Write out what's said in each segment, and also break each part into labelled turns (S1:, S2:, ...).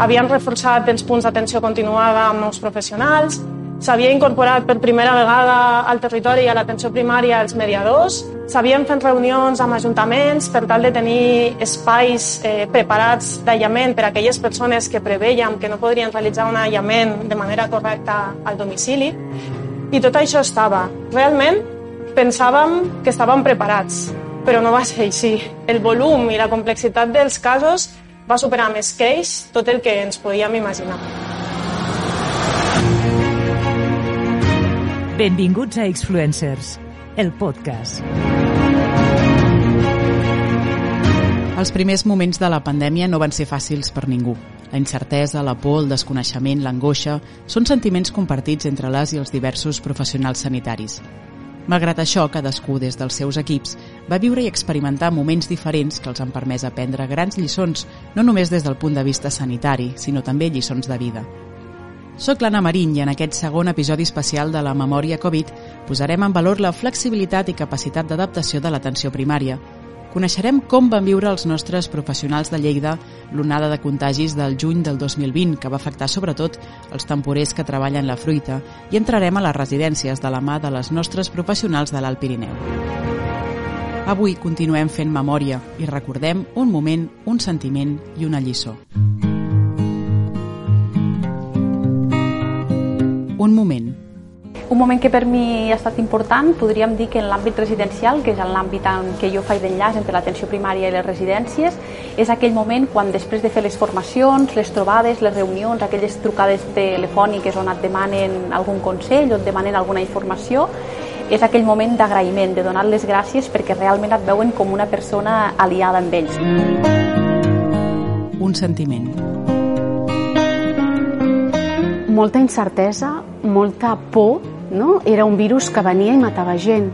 S1: Havíem reforçat els punts d'atenció continuada amb nous professionals, s'havia incorporat per primera vegada al territori i a l'atenció primària els mediadors, s'havien fet reunions amb ajuntaments per tal de tenir espais eh, preparats d'aïllament per a aquelles persones que preveien que no podrien realitzar un aïllament de manera correcta al domicili. I tot això estava. Realment pensàvem que estàvem preparats, però no va ser així. El volum i la complexitat dels casos va superar més ells tot el que ens podíem imaginar.
S2: Benvinguts a Exfluencers, el podcast.
S3: Els primers moments de la pandèmia no van ser fàcils per ningú. La incertesa, la por, el desconeixement, l'angoixa són sentiments compartits entre les i els diversos professionals sanitaris. Malgrat això, cadascú des dels seus equips va viure i experimentar moments diferents que els han permès aprendre grans lliçons, no només des del punt de vista sanitari, sinó també lliçons de vida. Soc l'Anna Marín i en aquest segon episodi especial de la Memòria Covid posarem en valor la flexibilitat i capacitat d'adaptació de l'atenció primària, Coneixerem com van viure els nostres professionals de Lleida l'onada de contagis del juny del 2020, que va afectar sobretot els temporers que treballen la fruita, i entrarem a les residències de la mà de les nostres professionals de l'Alt Pirineu. Avui continuem fent memòria i recordem un moment, un sentiment i una lliçó. Un moment,
S4: un moment que per mi ha estat important, podríem dir que en l'àmbit residencial, que és l'àmbit en què jo faig d'enllaç entre l'atenció primària i les residències, és aquell moment quan després de fer les formacions, les trobades, les reunions, aquelles trucades telefòniques on et demanen algun consell o et demanen alguna informació, és aquell moment d'agraïment, de donar les gràcies perquè realment et veuen com una persona aliada amb ells.
S3: Un sentiment.
S5: Molta incertesa, molta por no? Era un virus que venia i matava gent.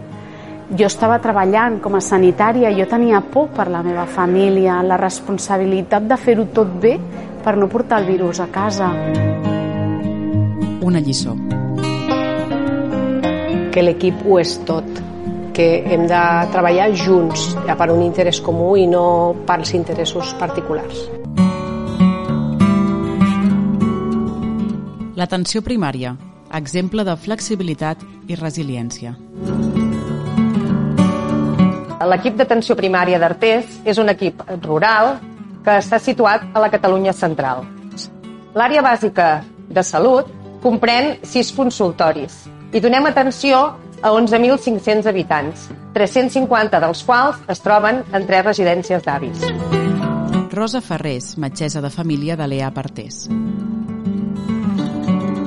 S5: Jo estava treballant com a sanitària, jo tenia por per la meva família, la responsabilitat de fer-ho tot bé per no portar el virus a casa.
S3: Una lliçó.
S6: Que l'equip ho és tot, que hem de treballar junts per un interès comú i no pels interessos particulars.
S3: L'atenció primària, exemple de flexibilitat i resiliència.
S7: L'equip d'atenció primària d'Artés és un equip rural que està situat a la Catalunya central. L'àrea bàsica de salut comprèn sis consultoris i donem atenció a 11.500 habitants, 350 dels quals es troben en tres residències d'avis.
S3: Rosa Ferrés, metgessa de família de l'EA Partés.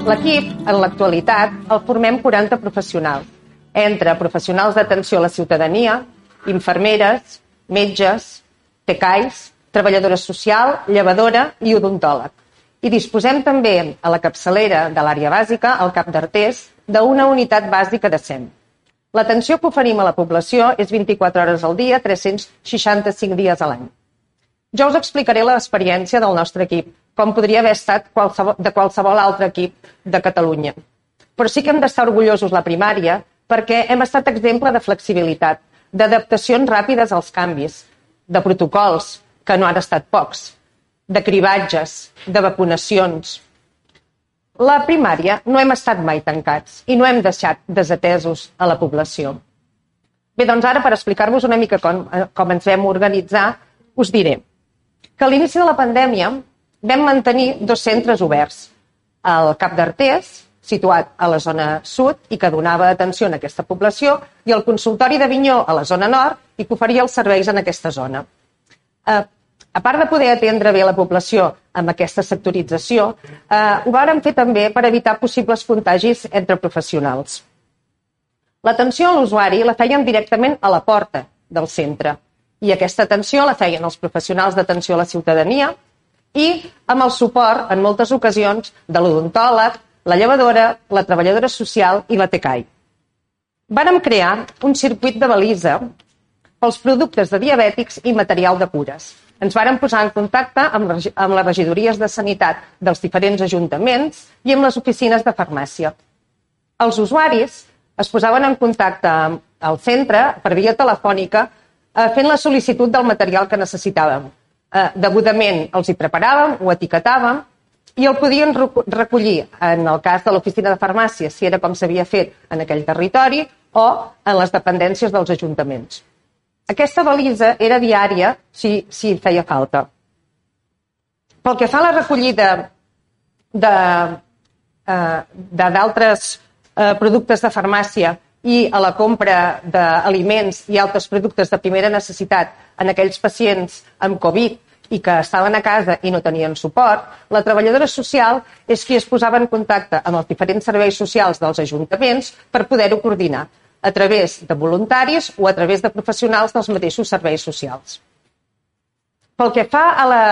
S7: L'equip, en l'actualitat, el formem 40 professionals, entre professionals d'atenció a la ciutadania, infermeres, metges, tecais, treballadora social, llevadora i odontòleg. I disposem també, a la capçalera de l'àrea bàsica, al cap d'Artés, d'una unitat bàsica de SEM. L'atenció que oferim a la població és 24 hores al dia, 365 dies a l'any. Jo us explicaré l'experiència del nostre equip, com podria haver estat qualsevol, de qualsevol altre equip de Catalunya. Però sí que hem d'estar orgullosos la primària perquè hem estat exemple de flexibilitat, d'adaptacions ràpides als canvis, de protocols, que no han estat pocs, de cribatges, de vacunacions. La primària no hem estat mai tancats i no hem deixat desatesos a la població. Bé, doncs ara, per explicar-vos una mica com, com ens vam organitzar, us diré que a l'inici de la pandèmia vam mantenir dos centres oberts. El Cap d'Artés, situat a la zona sud i que donava atenció a aquesta població, i el consultori de Vinyó a la zona nord i que oferia els serveis en aquesta zona. Eh, a part de poder atendre bé la població amb aquesta sectorització, eh, ho vàrem fer també per evitar possibles contagis entre professionals. L'atenció a l'usuari la feien directament a la porta del centre I aquesta atenció la feien els professionals d'atenció a la ciutadania i amb el suport, en moltes ocasions, de l'odontòleg, la llevadora, la treballadora social i la TECAI. Vàrem crear un circuit de balisa pels productes de diabètics i material de cures. Ens vàrem posar en contacte amb, amb les regidories de sanitat dels diferents ajuntaments i amb les oficines de farmàcia. Els usuaris es posaven en contacte amb el centre per via telefònica eh, fent la sol·licitud del material que necessitàvem. Eh, degudament els hi preparàvem, ho etiquetàvem i el podien recollir en el cas de l'oficina de farmàcia, si era com s'havia fet en aquell territori, o en les dependències dels ajuntaments. Aquesta balisa era diària si, si feia falta. Pel que fa a la recollida eh, d'altres eh, productes de farmàcia i a la compra d'aliments i altres productes de primera necessitat en aquells pacients amb Covid i que estaven a casa i no tenien suport, la treballadora social és qui es posava en contacte amb els diferents serveis socials dels ajuntaments per poder-ho coordinar a través de voluntaris o a través de professionals dels mateixos serveis socials. Pel que fa a la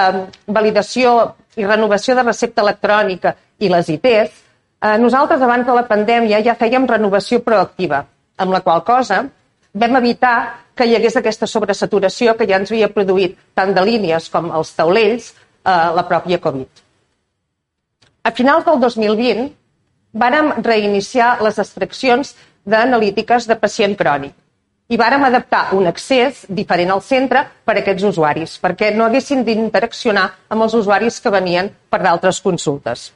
S7: validació i renovació de recepta electrònica i les ITs, Eh, nosaltres, abans de la pandèmia, ja fèiem renovació proactiva, amb la qual cosa vam evitar que hi hagués aquesta sobresaturació que ja ens havia produït tant de línies com els taulells eh, la pròpia Covid. A finals del 2020 vàrem reiniciar les extraccions d'analítiques de pacient crònic i vàrem adaptar un accés diferent al centre per a aquests usuaris, perquè no haguessin d'interaccionar amb els usuaris que venien per d'altres consultes.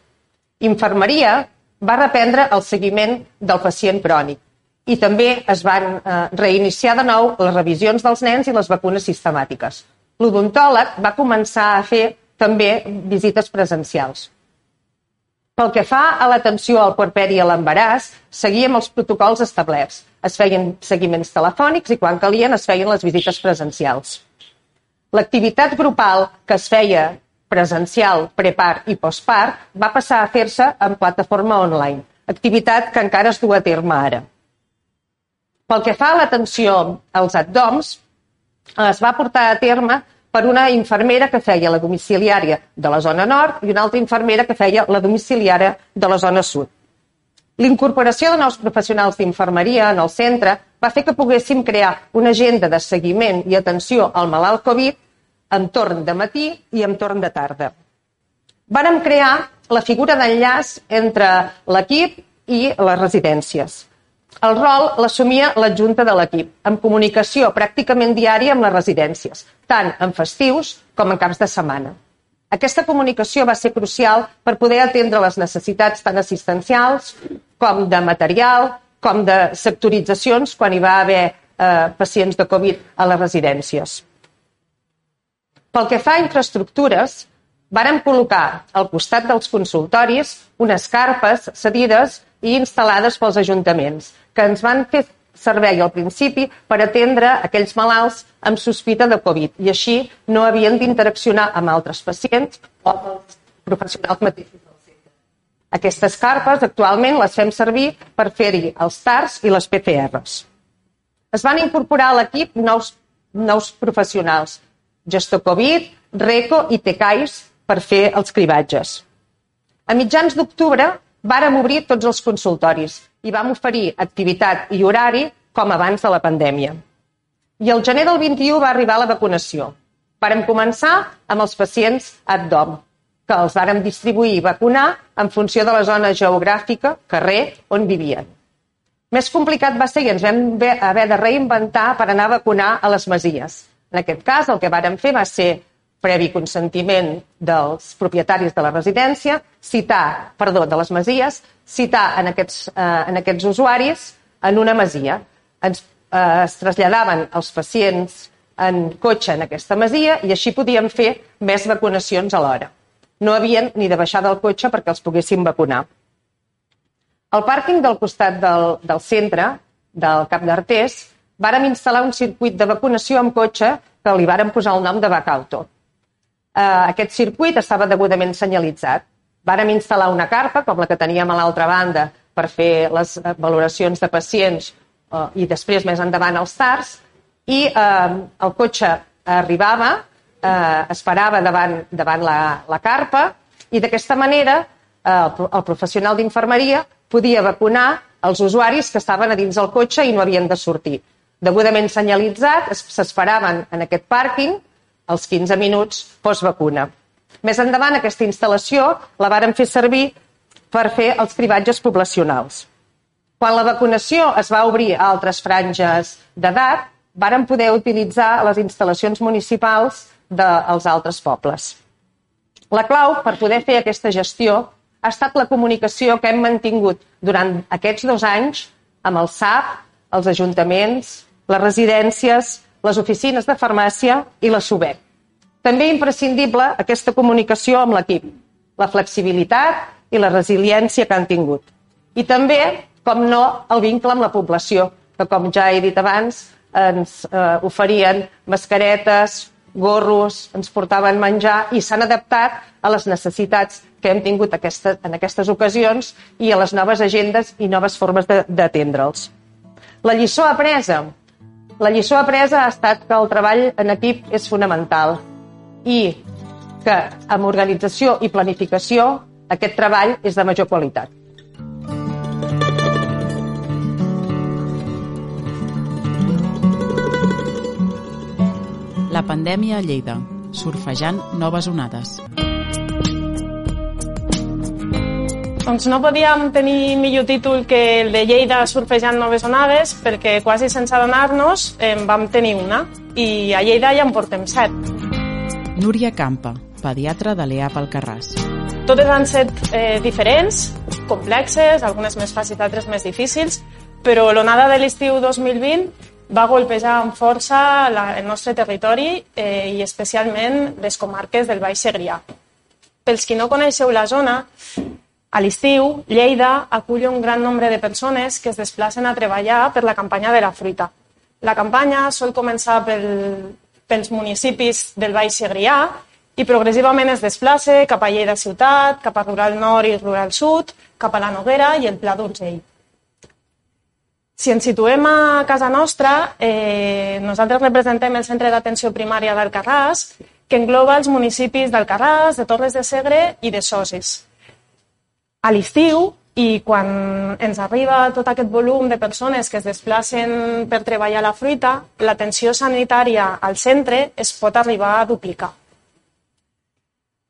S7: Infermeria va reprendre el seguiment del pacient crònic i també es van eh, reiniciar de nou les revisions dels nens i les vacunes sistemàtiques. L'odontòleg va començar a fer també visites presencials. Pel que fa a l'atenció al puerperi i a l'embaràs, seguíem els protocols establerts. Es feien seguiments telefònics i quan calien es feien les visites presencials. L'activitat grupal que es feia presencial, prepart i postpart, va passar a fer-se en plataforma online, activitat que encara es du a terme ara. Pel que fa a l'atenció als addoms, es va portar a terme per una infermera que feia la domiciliària de la zona nord i una altra infermera que feia la domiciliària de la zona sud. L'incorporació de nous professionals d'infermeria en el centre va fer que poguéssim crear una agenda de seguiment i atenció al malalt Covid en torn de matí i en torn de tarda. Vàrem crear la figura d'enllaç entre l'equip i les residències. El rol l'assumia l'adjunta de l'equip, amb comunicació pràcticament diària amb les residències, tant en festius com en caps de setmana. Aquesta comunicació va ser crucial per poder atendre les necessitats tant assistencials com de material, com de sectoritzacions quan hi va haver eh, pacients de Covid a les residències. Pel que fa a infraestructures, vàrem col·locar al costat dels consultoris unes carpes cedides i instal·lades pels ajuntaments, que ens van fer servei al principi per atendre aquells malalts amb sospita de Covid i així no havien d'interaccionar amb altres pacients o amb els professionals mateixos. Aquestes carpes actualment les fem servir per fer-hi els TARs i les PCRs. Es van incorporar a l'equip nous, nous professionals, gestor Covid, RECO i TECAIS per fer els cribatges. A mitjans d'octubre vàrem obrir tots els consultoris i vam oferir activitat i horari com abans de la pandèmia. I el gener del 21 va arribar la vacunació. Vàrem començar amb els pacients ad-dom, que els vàrem distribuir i vacunar en funció de la zona geogràfica, carrer, on vivien. Més complicat va ser i ens vam haver de reinventar per anar a vacunar a les masies. En aquest cas, el que vàrem fer va ser, previ consentiment dels propietaris de la residència, citar, perdó, de les masies, citar en aquests, eh, en aquests usuaris en una masia. Ens, eh, es traslladaven els pacients en cotxe en aquesta masia i així podíem fer més vacunacions alhora. No havien ni de baixar del cotxe perquè els poguéssim vacunar. Al pàrquing del costat del, del centre, del Cap d'Artés, vàrem instal·lar un circuit de vacunació amb cotxe que li vàrem posar el nom de Bacauto. Eh, aquest circuit estava degudament senyalitzat. Vàrem instal·lar una carpa, com la que teníem a l'altra banda, per fer les valoracions de pacients eh, i després més endavant els TARs, i eh, el cotxe arribava, eh, esperava davant, davant la, la carpa i d'aquesta manera eh, el, el professional d'infermeria podia vacunar els usuaris que estaven a dins del cotxe i no havien de sortir. Degudament senyalitzat, s'esperaven en aquest pàrquing els 15 minuts post-vacuna. Més endavant, aquesta instal·lació la varen fer servir per fer els cribatges poblacionals. Quan la vacunació es va obrir a altres franges d'edat, varen poder utilitzar les instal·lacions municipals dels altres pobles. La clau per poder fer aquesta gestió ha estat la comunicació que hem mantingut durant aquests dos anys amb el SAP, els ajuntaments, les residències, les oficines de farmàcia i la SUBEC. També imprescindible aquesta comunicació amb l'equip, la flexibilitat i la resiliència que han tingut. I també, com no, el vincle amb la població, que com ja he dit abans, ens eh, oferien mascaretes, gorros, ens portaven menjar i s'han adaptat a les necessitats que hem tingut aquesta, en aquestes ocasions i a les noves agendes i noves formes d'atendre'ls. La lliçó apresa. La lliçó apresa ha estat que el treball en equip és fonamental i que amb organització i planificació aquest treball és de major qualitat.
S3: La pandèmia a Lleida, surfejant noves onades.
S1: Doncs no podíem tenir millor títol que el de Lleida surfejant noves onades perquè quasi sense adonar-nos en vam tenir una i a Lleida ja en portem set.
S3: Núria Campa, pediatra de l'EAP Alcarràs.
S1: Totes han set eh, diferents, complexes, algunes més fàcils, altres més difícils, però l'onada de l'estiu 2020 va golpejar amb força la, el nostre territori eh, i especialment les comarques del Baix Segrià. Pels qui no coneixeu la zona, a l'estiu, Lleida acull un gran nombre de persones que es desplacen a treballar per la campanya de la fruita. La campanya sol començar pel, pels municipis del Baix Segrià i progressivament es desplaça cap a Lleida ciutat, cap a Rural Nord i Rural Sud, cap a la Noguera i el Pla d'Urgell. Si ens situem a casa nostra, eh, nosaltres representem el Centre d'Atenció Primària d'Alcarràs, que engloba els municipis d'Alcarràs, de Torres de Segre i de Soses. A l'estiu, i quan ens arriba tot aquest volum de persones que es desplacen per treballar la fruita, l'atenció sanitària al centre es pot arribar a duplicar.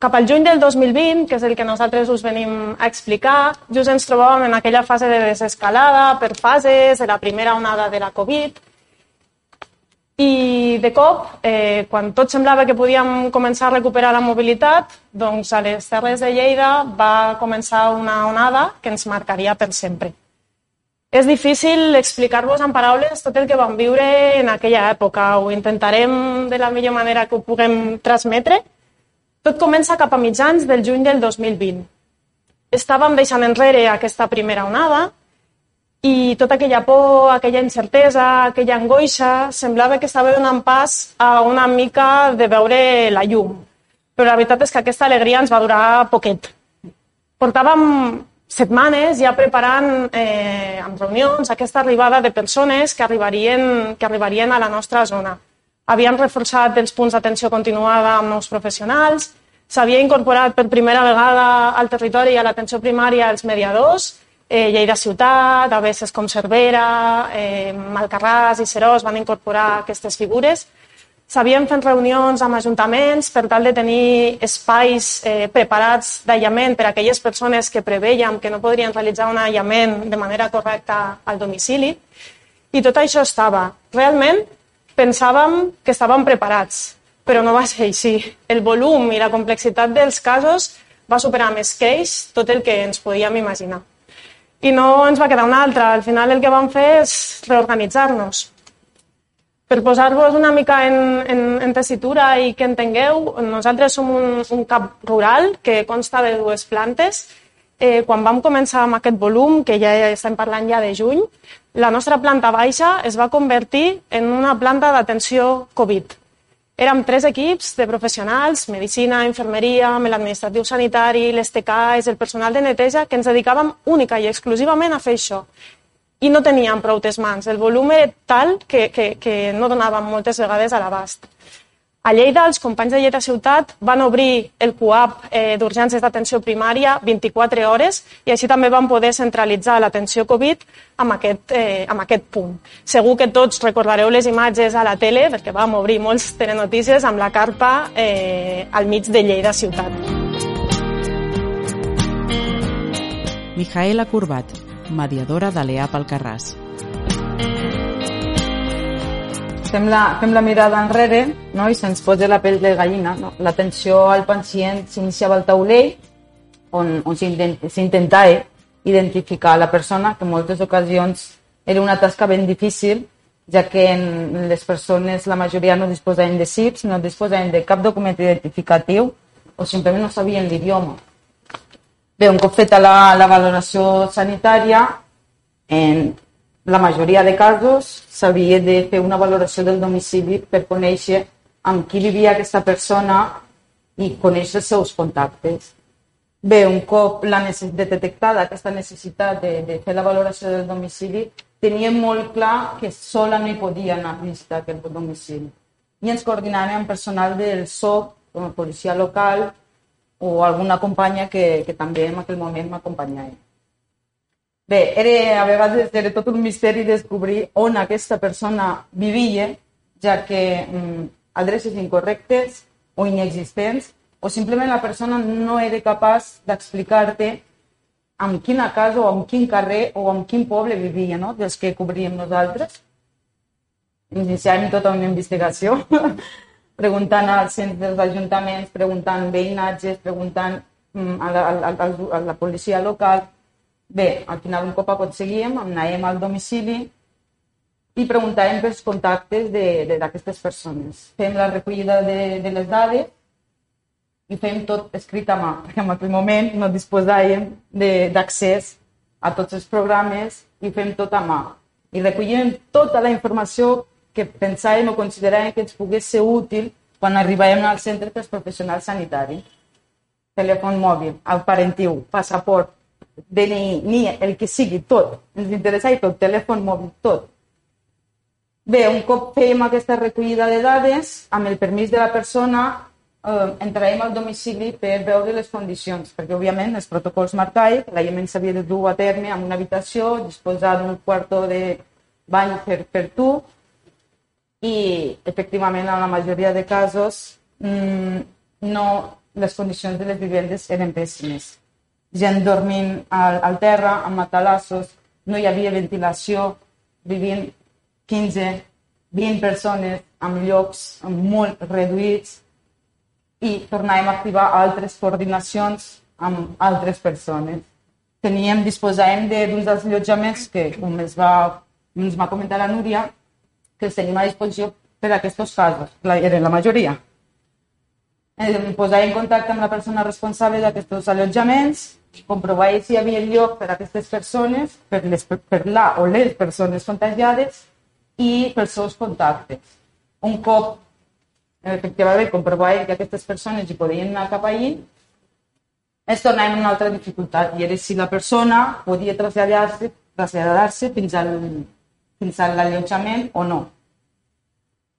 S1: Cap al juny del 2020, que és el que nosaltres us venim a explicar, just ens trobàvem en aquella fase de desescalada per fases de la primera onada de la Covid i de cop, eh, quan tot semblava que podíem començar a recuperar la mobilitat, doncs a les Terres de Lleida va començar una onada que ens marcaria per sempre. És difícil explicar-vos en paraules tot el que vam viure en aquella època. Ho intentarem de la millor manera que ho puguem transmetre, tot comença cap a mitjans del juny del 2020. Estàvem deixant enrere aquesta primera onada i tota aquella por, aquella incertesa, aquella angoixa, semblava que estava donant pas a una mica de veure la llum. Però la veritat és que aquesta alegria ens va durar poquet. Portàvem setmanes ja preparant eh, amb reunions aquesta arribada de persones que arribarien, que arribarien a la nostra zona havien reforçat els punts d'atenció continuada amb nous professionals, s'havia incorporat per primera vegada al territori i a l'atenció primària els mediadors, eh, Lleida Ciutat, a veces com Cervera, eh, Malcarràs i Serós van incorporar aquestes figures. S'havien fet reunions amb ajuntaments per tal de tenir espais eh, preparats d'aïllament per a aquelles persones que preveien que no podrien realitzar un aïllament de manera correcta al domicili. I tot això estava. Realment, pensàvem que estàvem preparats, però no va ser així. El volum i la complexitat dels casos va superar més que ells tot el que ens podíem imaginar. I no ens va quedar una altra. Al final el que vam fer és reorganitzar-nos. Per posar-vos una mica en, en, en tessitura i que entengueu, nosaltres som un, un cap rural que consta de dues plantes. Eh, quan vam començar amb aquest volum, que ja estem parlant ja de juny, la nostra planta baixa es va convertir en una planta d'atenció Covid. Érem tres equips de professionals, medicina, infermeria, amb l'administratiu sanitari, les TCAs, el personal de neteja, que ens dedicàvem única i exclusivament a fer això. i no tenien prou mans. El volum era tal que, que, que no donaven moltes vegades a l'abast. A Lleida, els companys de Lleida Ciutat van obrir el CUAP eh, d'urgències d'atenció primària 24 hores i així també van poder centralitzar l'atenció Covid amb aquest, eh, amb aquest punt. Segur que tots recordareu les imatges a la tele, perquè vam obrir molts telenotícies amb la carpa eh, al mig de Lleida Ciutat.
S3: Mijaela Curbat, mediadora de l'EAP Alcarràs
S8: fem la, fem la mirada enrere no? i se'ns posa la pell de gallina. No? L'atenció al pacient s'iniciava al taulell on, on s'intentava identificar la persona, que en moltes ocasions era una tasca ben difícil, ja que en les persones la majoria no disposaven de CIPs, no disposaven de cap document identificatiu o simplement no sabien l'idioma. Bé, un cop feta la, la valoració sanitària, en, la majoria de casos s'havia de fer una valoració del domicili per conèixer amb qui vivia aquesta persona i conèixer els seus contactes. Bé, un cop la de detectada aquesta necessitat de, de fer la valoració del domicili, teníem molt clar que sola no hi podia anar a visitar aquest domicili. I ens coordinàvem amb personal del SOC, com a policia local, o alguna companya que, que també en aquell moment m'acompanyava. Bé, era, a vegades era tot un misteri descobrir on aquesta persona vivia, ja que mm, adreces incorrectes o inexistents, o simplement la persona no era capaç d'explicar-te amb quina casa o amb quin carrer o amb quin poble vivia, no? dels que cobríem nosaltres. Iniciàvem tota una investigació, preguntant als centres dels ajuntaments, preguntant veïnatges, preguntant mm, a la, a, la, a la policia local, Bé, al final un cop aconseguíem, anàvem al domicili i preguntàvem pels contactes d'aquestes persones. Fem la recollida de, de les dades i fem tot escrit a mà, perquè en aquell moment no disposàvem d'accés a tots els programes i fem tot a mà. I recollíem tota la informació que pensàvem o consideràvem que ens pogués ser útil quan arribàvem al centre pels professionals sanitaris. Telèfon mòbil, el parentiu, passaport, DNI, ni el que sigui, tot. Ens interessa tot, telèfon mòbil, tot. Bé, un cop fèiem aquesta recollida de dades, amb el permís de la persona, eh, entrarem al domicili per veure les condicions, perquè, òbviament, els protocols marcaic, l'aïllament s'havia de dur a terme en una habitació, disposar d'un quarto de bany per, per tu, i, efectivament, en la majoria de casos, mmm, no, les condicions de les vivendes eren pèssimes gent dormint al, al terra, amb matalassos, no hi havia ventilació, vivint 15, 20 persones amb llocs molt reduïts i tornàvem a activar altres coordinacions amb altres persones. Teníem, disposàvem d'uns dels allotjaments que, com es va, ens va comentar la Núria, que els tenim a disposició per a aquests casos, la, eren la majoria. Em posava en contacte amb la persona responsable d'aquests allotjaments comprovar si hi havia lloc per a aquestes persones, per, les, per la o les persones contagiades i pels seus contactes. Un cop efectivament comprovar que aquestes persones hi podien anar cap allí, es tornava una altra dificultat i era si la persona podia traslladar-se traslladar-se fins al fins a l'allotjament o no.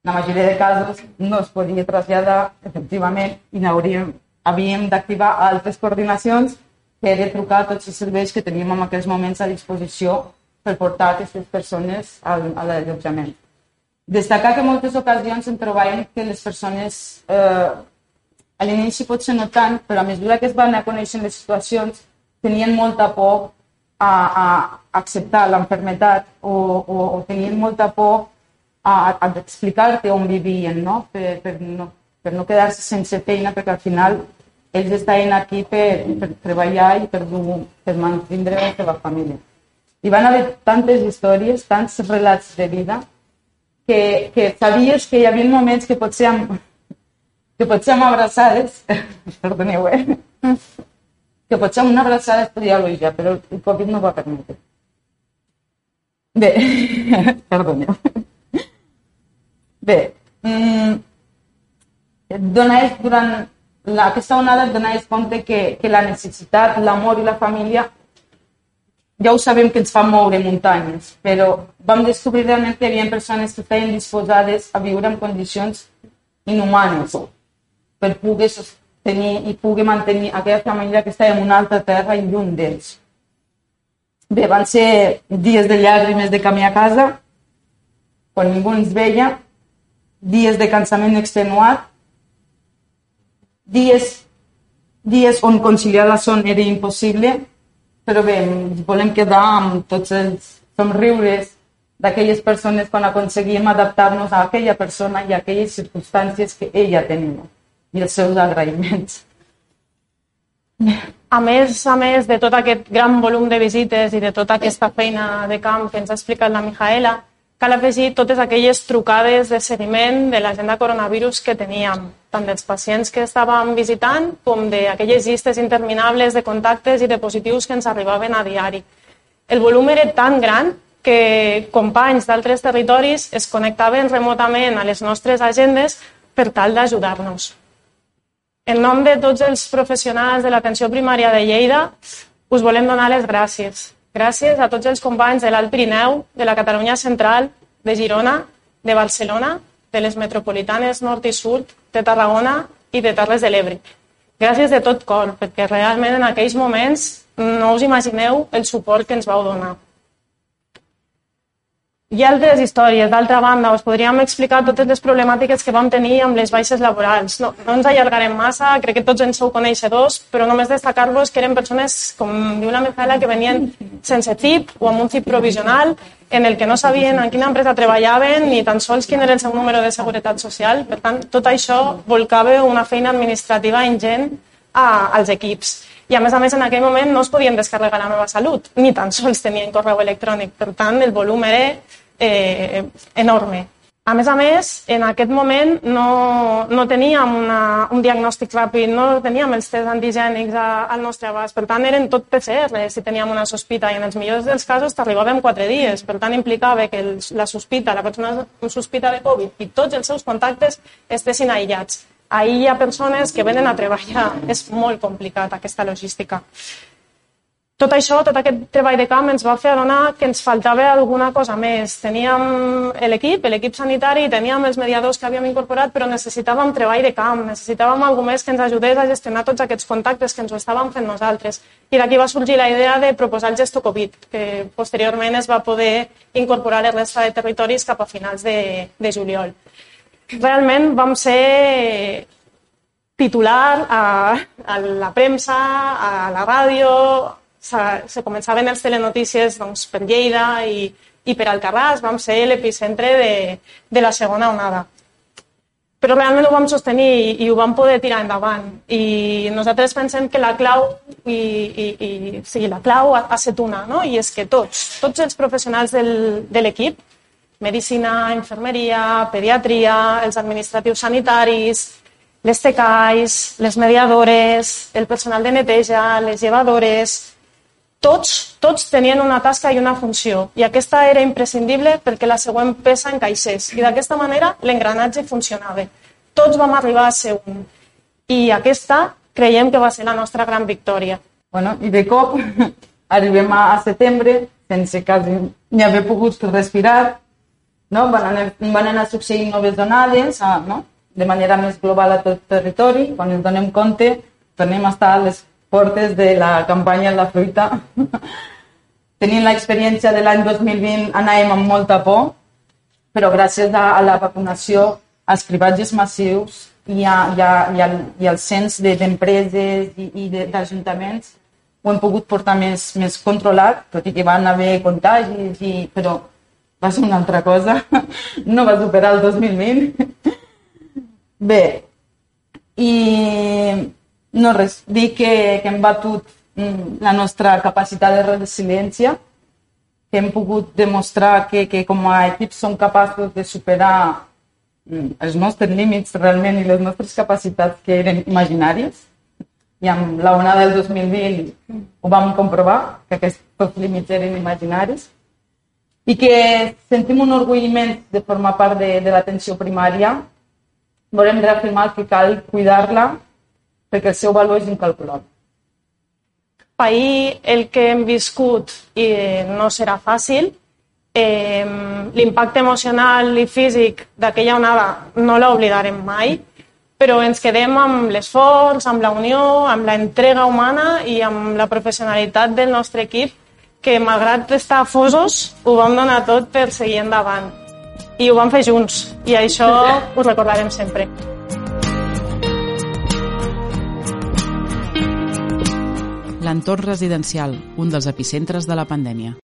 S8: La majoria de casos no es podia traslladar efectivament i hauríem, havíem d'activar altres coordinacions que de trucar tots els serveis que teníem en aquells moments a disposició per portar aquestes persones al, a l'allotjament. Destacar que en moltes ocasions em trobàvem que les persones, eh, a l'inici potser no tant, però a mesura que es van a conèixer les situacions, tenien molta por a, a acceptar l'enfermetat o, o, o tenien molta por a, a explicar-te on vivien, no? Per, per no, per no quedar-se sense feina, perquè al final ells estaven aquí per, per treballar i per, per mantenir la seva família. Hi van haver tantes històries, tants relats de vida, que, que sabies que hi havia moments que potser amb, que potser amb abraçades, perdoneu, eh? que potser amb una abraçada es podia elogiar, però el Covid no va permetre. Bé, perdoneu. Bé, mm, donar durant la, aquesta onada et donaves compte que, que la necessitat, l'amor i la família ja ho sabem que ens fa moure muntanyes, però vam descobrir realment que hi havia persones que estaven disposades a viure en condicions inhumanes per poder sostenir i poder mantenir aquella família que estava en una altra terra i lluny d'ells. Bé, van ser dies de llàgrimes de camí a casa, quan ningú ens veia, dies de cansament extenuat, dies, dies on conciliar la son era impossible, però bé, volem quedar amb tots els somriures d'aquelles persones quan aconseguim adaptar-nos a aquella persona i a aquelles circumstàncies que ella tenia i els seus agraïments.
S1: A més, a més de tot aquest gran volum de visites i de tota aquesta feina de camp que ens ha explicat la Mijaela, cal afegir totes aquelles trucades de seguiment de l'agenda coronavirus que teníem, tant dels pacients que estàvem visitant com d'aquelles llistes interminables de contactes i de positius que ens arribaven a diari. El volum era tan gran que companys d'altres territoris es connectaven remotament a les nostres agendes per tal d'ajudar-nos. En nom de tots els professionals de l'atenció primària de Lleida, us volem donar les gràcies. Gràcies a tots els companys de l'Alt Pirineu, de la Catalunya Central, de Girona, de Barcelona, de les metropolitanes nord i sud, de Tarragona i de Terres de l'Ebre. Gràcies de tot cor, perquè realment en aquells moments no us imagineu el suport que ens vau donar. Hi ha altres històries, d'altra banda, us podríem explicar totes les problemàtiques que vam tenir amb les baixes laborals. No, no ens allargarem massa, crec que tots en sou coneixedors, però només destacar-vos que eren persones, com diu la Micaela, que venien sense CIP o amb un CIP provisional, en el que no sabien en quina empresa treballaven ni tan sols quin era el seu número de seguretat social. Per tant, tot això volcava una feina administrativa ingent a, als equips. I a més a més en aquell moment no es podien descarregar la meva salut, ni tan sols tenien correu electrònic. Per tant, el volum era eh, enorme. A més a més, en aquest moment no, no teníem una, un diagnòstic ràpid, no teníem els tests antigènics a, al nostre abast, per tant eren tot PCR si teníem una sospita i en els millors dels casos t'arribàvem quatre dies, per tant implicava que el, la sospita, la persona sospita de Covid i tots els seus contactes estessin aïllats. Ahir hi ha persones que venen a treballar, és molt complicat aquesta logística. Tot això, tot aquest treball de camp ens va fer adonar que ens faltava alguna cosa més. Teníem l'equip, l'equip sanitari, teníem els mediadors que havíem incorporat, però necessitàvem treball de camp, necessitàvem algú més que ens ajudés a gestionar tots aquests contactes que ens ho estàvem fent nosaltres. I d'aquí va sorgir la idea de proposar el gesto Covid, que posteriorment es va poder incorporar a la resta de territoris cap a finals de, de juliol. Realment vam ser titular a, a la premsa, a la ràdio, se començaven els telenotícies doncs, per Lleida i, i per Alcarràs, vam ser l'epicentre de, de la segona onada. Però realment ho vam sostenir i, i ho vam poder tirar endavant. I nosaltres pensem que la clau, i, i, i sí, la clau ha, ha estat una, no? i és que tots, tots els professionals del, de l'equip, medicina, infermeria, pediatria, els administratius sanitaris, les tecais, les mediadores, el personal de neteja, les llevadores, tots, tots tenien una tasca i una funció i aquesta era imprescindible perquè la següent peça encaixés i d'aquesta manera l'engranatge funcionava. Tots vam arribar a ser un i aquesta creiem que va ser la nostra gran victòria.
S8: Bueno, I de cop arribem a, setembre sense quasi ni haver pogut respirar, no? van, anar, van anar succeint noves donades a, no? de manera més global a tot el territori. Quan ens donem compte, tornem a estar a les portes de la campanya en la fruita. Tenint l'experiència de l'any 2020 anàvem amb molta por, però gràcies a, la vacunació, als cribatges massius i, a, i, a, i, al, i al cens d'empreses i, i d'ajuntaments ho hem pogut portar més, més controlat, tot i que van haver contagis, i, però va ser una altra cosa. No va superar el 2020. Bé, i no res, dir que, que hem batut mm, la nostra capacitat de resiliència, que hem pogut demostrar que, que com a equip som capaços de superar mm, els nostres límits realment i les nostres capacitats que eren imaginàries. I amb la onada del 2020 ho vam comprovar, que aquests límits eren imaginaris. I que sentim un orgull immens de formar part de, de l'atenció primària. Volem reafirmar que cal cuidar-la perquè el seu valor és incalculable.
S1: pair el que hem viscut i no serà fàcil. Eh, L'impacte emocional i físic d'aquella onada no l'oblidarem mai, però ens quedem amb l'esforç, amb la unió, amb la entrega humana i amb la professionalitat del nostre equip, que malgrat estar fosos, ho vam donar tot per seguir endavant. I ho vam fer junts, i això ho recordarem sempre.
S3: L'entorn residencial, un dels epicentres de la pandèmia.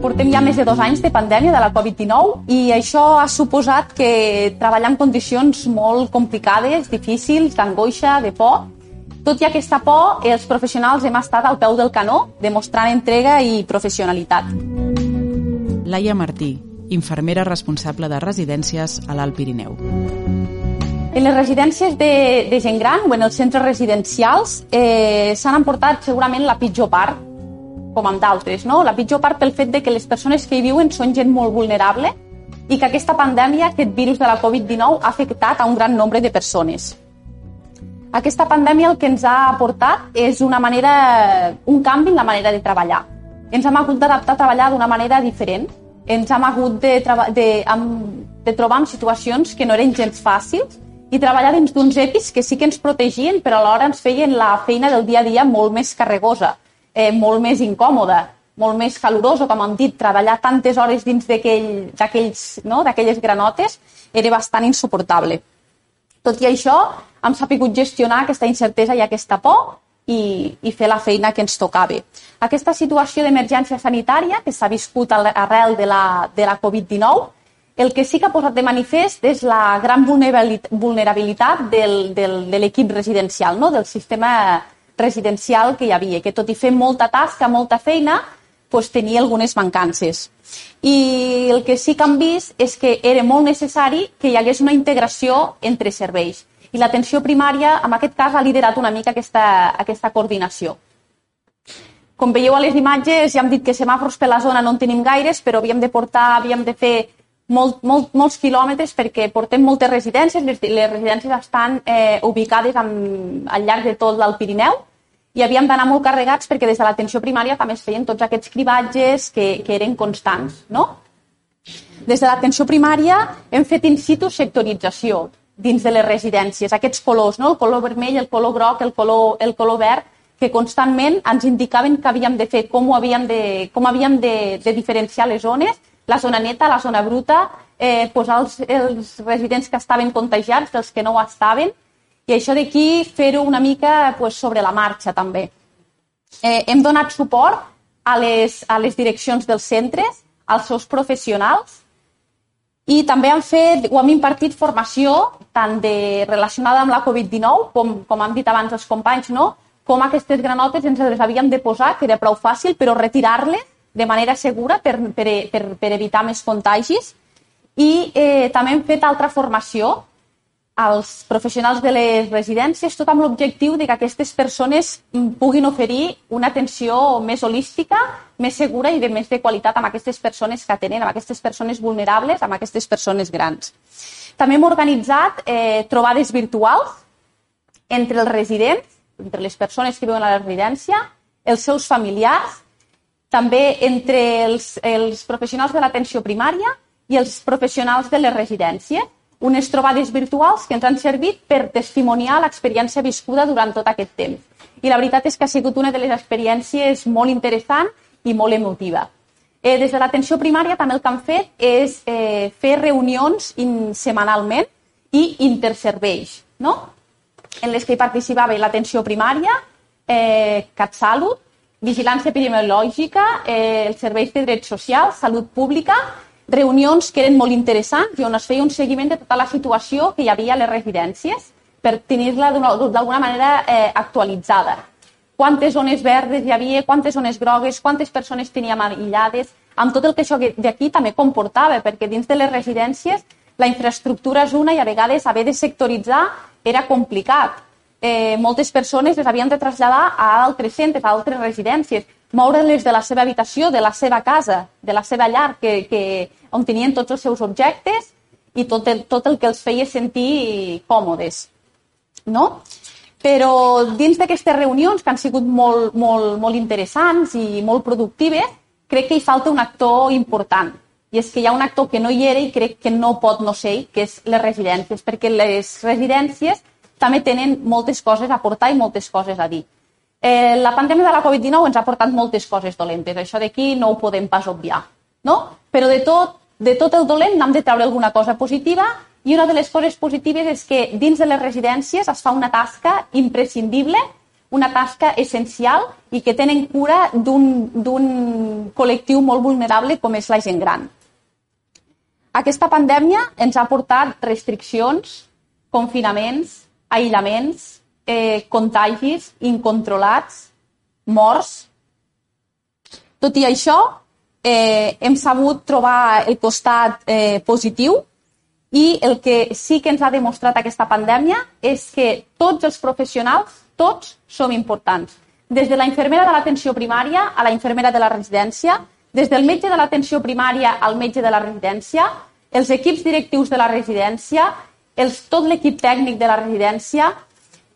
S4: Portem ja més de dos anys de pandèmia de la Covid-19 i això ha suposat que treballar en condicions molt complicades, difícils, d'angoixa, de por. Tot i aquesta por, els professionals hem estat al peu del canó, demostrant entrega i professionalitat.
S3: Laia Martí, infermera responsable de residències a l'Alt Pirineu.
S4: En les residències de, de gent gran o en els centres residencials eh, s'han emportat segurament la pitjor part, com amb d'altres, no? La pitjor part pel fet de que les persones que hi viuen són gent molt vulnerable i que aquesta pandèmia, aquest virus de la Covid-19, ha afectat a un gran nombre de persones. Aquesta pandèmia el que ens ha aportat és una manera, un canvi en la manera de treballar. Ens hem hagut d'adaptar a treballar d'una manera diferent. Ens hem hagut de, de, de trobar en situacions que no eren gens fàcils i treballar dins d'uns EPIs que sí que ens protegien, però alhora ens feien la feina del dia a dia molt més carregosa, eh, molt més incòmoda, molt més calorosa, com hem dit, treballar tantes hores dins d'aquells no? d'aquelles granotes era bastant insuportable. Tot i això, hem sapigut gestionar aquesta incertesa i aquesta por i, i fer la feina que ens tocava. Aquesta situació d'emergència sanitària que s'ha viscut arrel de la, de la Covid-19 el que sí que ha posat de manifest és la gran vulnerabilitat del, del, de l'equip residencial, no? del sistema residencial que hi havia, que tot i fer molta tasca, molta feina, doncs tenia algunes mancances. I el que sí que han vist és que era molt necessari que hi hagués una integració entre serveis. I l'atenció primària, en aquest cas, ha liderat una mica aquesta, aquesta coordinació. Com veieu a les imatges, ja hem dit que semàfors per la zona no en tenim gaires, però havíem de portar, havíem de fer molt, molt, molts quilòmetres perquè portem moltes residències, les, les residències estan eh, ubicades amb, al llarg de tot el Pirineu i havíem d'anar molt carregats perquè des de l'atenció primària també es feien tots aquests cribatges que, que eren constants. No? Des de l'atenció primària hem fet in situ sectorització dins de les residències, aquests colors, no? el color vermell, el color groc, el color, el color verd, que constantment ens indicaven que havíem de fer, com, ho havíem de, com havíem de, de diferenciar les zones la zona neta, la zona bruta, eh, posar els, els residents que estaven contagiats dels que no ho estaven i això d'aquí fer-ho una mica pues, sobre la marxa també. Eh, hem donat suport a les, a les direccions dels centres, als seus professionals i també hem fet o hem impartit formació tant de, relacionada amb la Covid-19 com, com han dit abans els companys, no? com aquestes granotes ens les havíem de posar, que era prou fàcil, però retirar-les de manera segura per, per, per, per evitar més contagis i eh, també hem fet altra formació als professionals de les residències, tot amb l'objectiu de que aquestes persones puguin oferir una atenció més holística, més segura i de més de qualitat amb aquestes persones que tenen, amb aquestes persones vulnerables, amb aquestes persones grans. També hem organitzat eh, trobades virtuals entre els residents, entre les persones que viuen a la residència, els seus familiars també entre els, els professionals de l'atenció primària i els professionals de les residències, unes trobades virtuals que ens han servit per testimoniar l'experiència viscuda durant tot aquest temps. I la veritat és que ha sigut una de les experiències molt interessant i molt emotiva. Eh, des de l'atenció primària també el que han fet és eh, fer reunions in, setmanalment i interserveis, no? en les que hi participava l'atenció primària, eh, CatSalut, vigilància epidemiològica, eh, els serveis de drets socials, salut pública, reunions que eren molt interessants i on es feia un seguiment de tota la situació que hi havia a les residències per tenir-la d'alguna manera eh, actualitzada. Quantes zones verdes hi havia, quantes zones grogues, quantes persones teníem aïllades, amb tot el que això d'aquí també comportava, perquè dins de les residències la infraestructura és una i a vegades haver de sectoritzar era complicat eh, moltes persones les havien de traslladar a altres centres, a altres residències, moure-les de la seva habitació, de la seva casa, de la seva llar, que, que, on tenien tots els seus objectes i tot el, tot el que els feia sentir còmodes. no? Però dins d'aquestes reunions, que han sigut molt, molt, molt interessants i molt productives, crec que hi falta un actor important. I és que hi ha un actor que no hi era i crec que no pot no ser que és les residències, perquè les residències també tenen moltes coses a portar i moltes coses a dir. Eh, la pandèmia de la Covid-19 ens ha portat moltes coses dolentes, això d'aquí no ho podem pas obviar, no? Però de tot, de tot el dolent n'hem de treure alguna cosa positiva i una de les coses positives és que dins de les residències es fa una tasca imprescindible, una tasca essencial i que tenen cura d'un col·lectiu molt vulnerable com és la gent gran. Aquesta pandèmia ens ha portat restriccions, confinaments, aïllaments, eh, contagis incontrolats, morts. Tot i això, eh, hem sabut trobar el costat eh, positiu i el que sí que ens ha demostrat aquesta pandèmia és que tots els professionals, tots, som importants. Des de la infermera de l'atenció primària a la infermera de la residència, des del metge de l'atenció primària al metge de la residència, els equips directius de la residència, els, tot l'equip tècnic de la residència,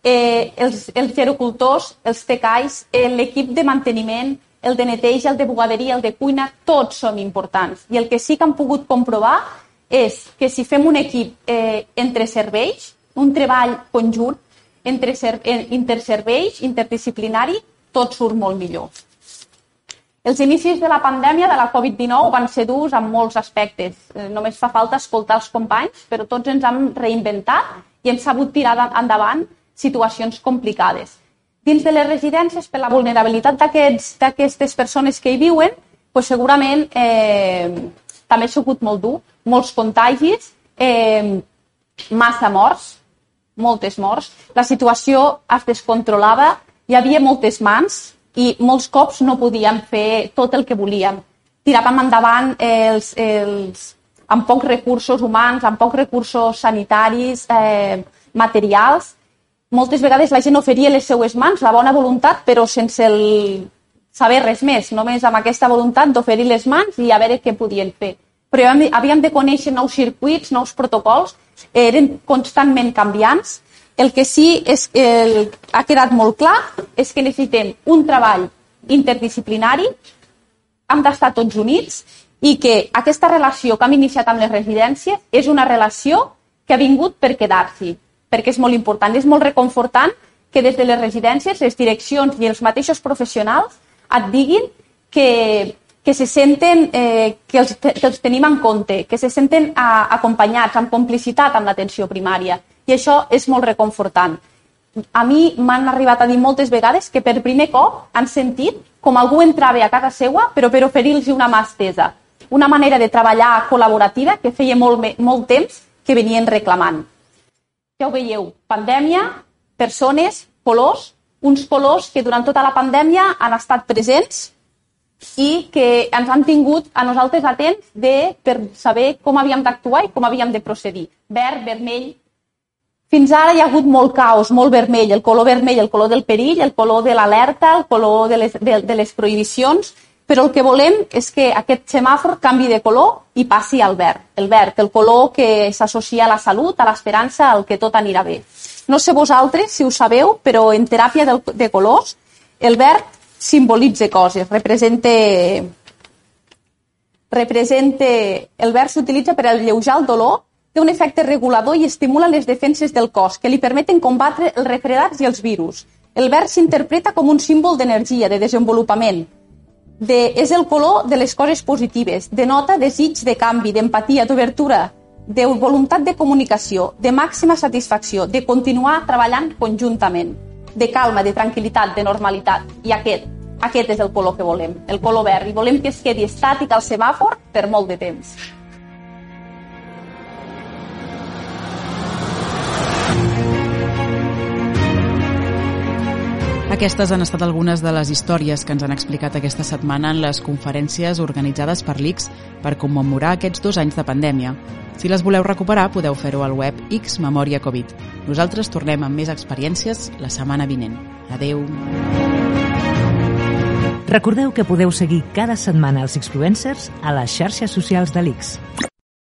S4: eh, els, els gerocultors, els tecais, eh, l'equip de manteniment, el de neteja, el de bugaderia, el de cuina, tots som importants. I el que sí que han pogut comprovar és que si fem un equip eh, entre serveis, un treball conjunt entre ser, eh, interserveis, interdisciplinari, tot surt molt millor. Els inicis de la pandèmia de la Covid-19 van ser durs en molts aspectes. Eh, només fa falta escoltar els companys, però tots ens hem reinventat i hem sabut tirar endavant situacions complicades. Dins de les residències, per la vulnerabilitat d'aquestes persones que hi viuen, pues segurament eh, també ha sigut molt dur, molts contagis, eh, massa morts, moltes morts. La situació es descontrolava, hi havia moltes mans i molts cops no podíem fer tot el que volíem. Tiràvem endavant els, els, amb pocs recursos humans, amb pocs recursos sanitaris, eh, materials, moltes vegades la gent oferia les seues mans, la bona voluntat, però sense el saber res més, només amb aquesta voluntat d'oferir les mans i a veure què podien fer. Però havíem de conèixer nous circuits, nous protocols, eren constantment canviants. El que sí és, el, ha quedat molt clar és que necessitem un treball interdisciplinari, hem d'estar tots units i que aquesta relació que hem iniciat amb les residències és una relació que ha vingut per quedar-s'hi perquè és molt important. És molt reconfortant que des de les residències, les direccions i els mateixos professionals et diguin que, que se senten, eh, que, els, que els tenim en compte, que se senten a, acompanyats, amb complicitat amb l'atenció primària. I això és molt reconfortant. A mi m'han arribat a dir moltes vegades que per primer cop han sentit com algú entrava a casa seva però per oferir-los una mà estesa. Una manera de treballar col·laborativa que feia molt, molt temps que venien reclamant ja ho veieu, pandèmia, persones, colors, uns colors que durant tota la pandèmia han estat presents i que ens han tingut a nosaltres atents de, per saber com havíem d'actuar i com havíem de procedir. Verd, vermell... Fins ara hi ha hagut molt caos, molt vermell, el color vermell, el color del perill, el color de l'alerta, el color de les, de, de les prohibicions, però el que volem és que aquest semàfor canvi de color i passi al verd. El verd, el color que s'associa a la salut, a l'esperança, al que tot anirà bé. No sé vosaltres si ho sabeu, però en teràpia de, de colors el verd simbolitza coses, representa representa... El verd s'utilitza per alleujar el dolor, té un efecte regulador i estimula les defenses del cos, que li permeten combatre els refredats i els virus. El verd s'interpreta com un símbol d'energia, de desenvolupament, de, és el color de les coses positives, denota desig de canvi, d'empatia, d'obertura, de voluntat de comunicació, de màxima satisfacció, de continuar treballant conjuntament, de calma, de tranquil·litat, de normalitat. I aquest, aquest és el color que volem, el color verd, i volem que es quedi estàtic al semàfor per molt de temps.
S3: Aquestes han estat algunes de les històries que ens han explicat aquesta setmana en les conferències organitzades per l'ICS per commemorar aquests dos anys de pandèmia. Si les voleu recuperar, podeu fer-ho al web X Memòria Covid. Nosaltres tornem amb més experiències la setmana vinent. Adeu.
S2: Recordeu que podeu seguir cada setmana els influencers a les xarxes socials de l'ICS.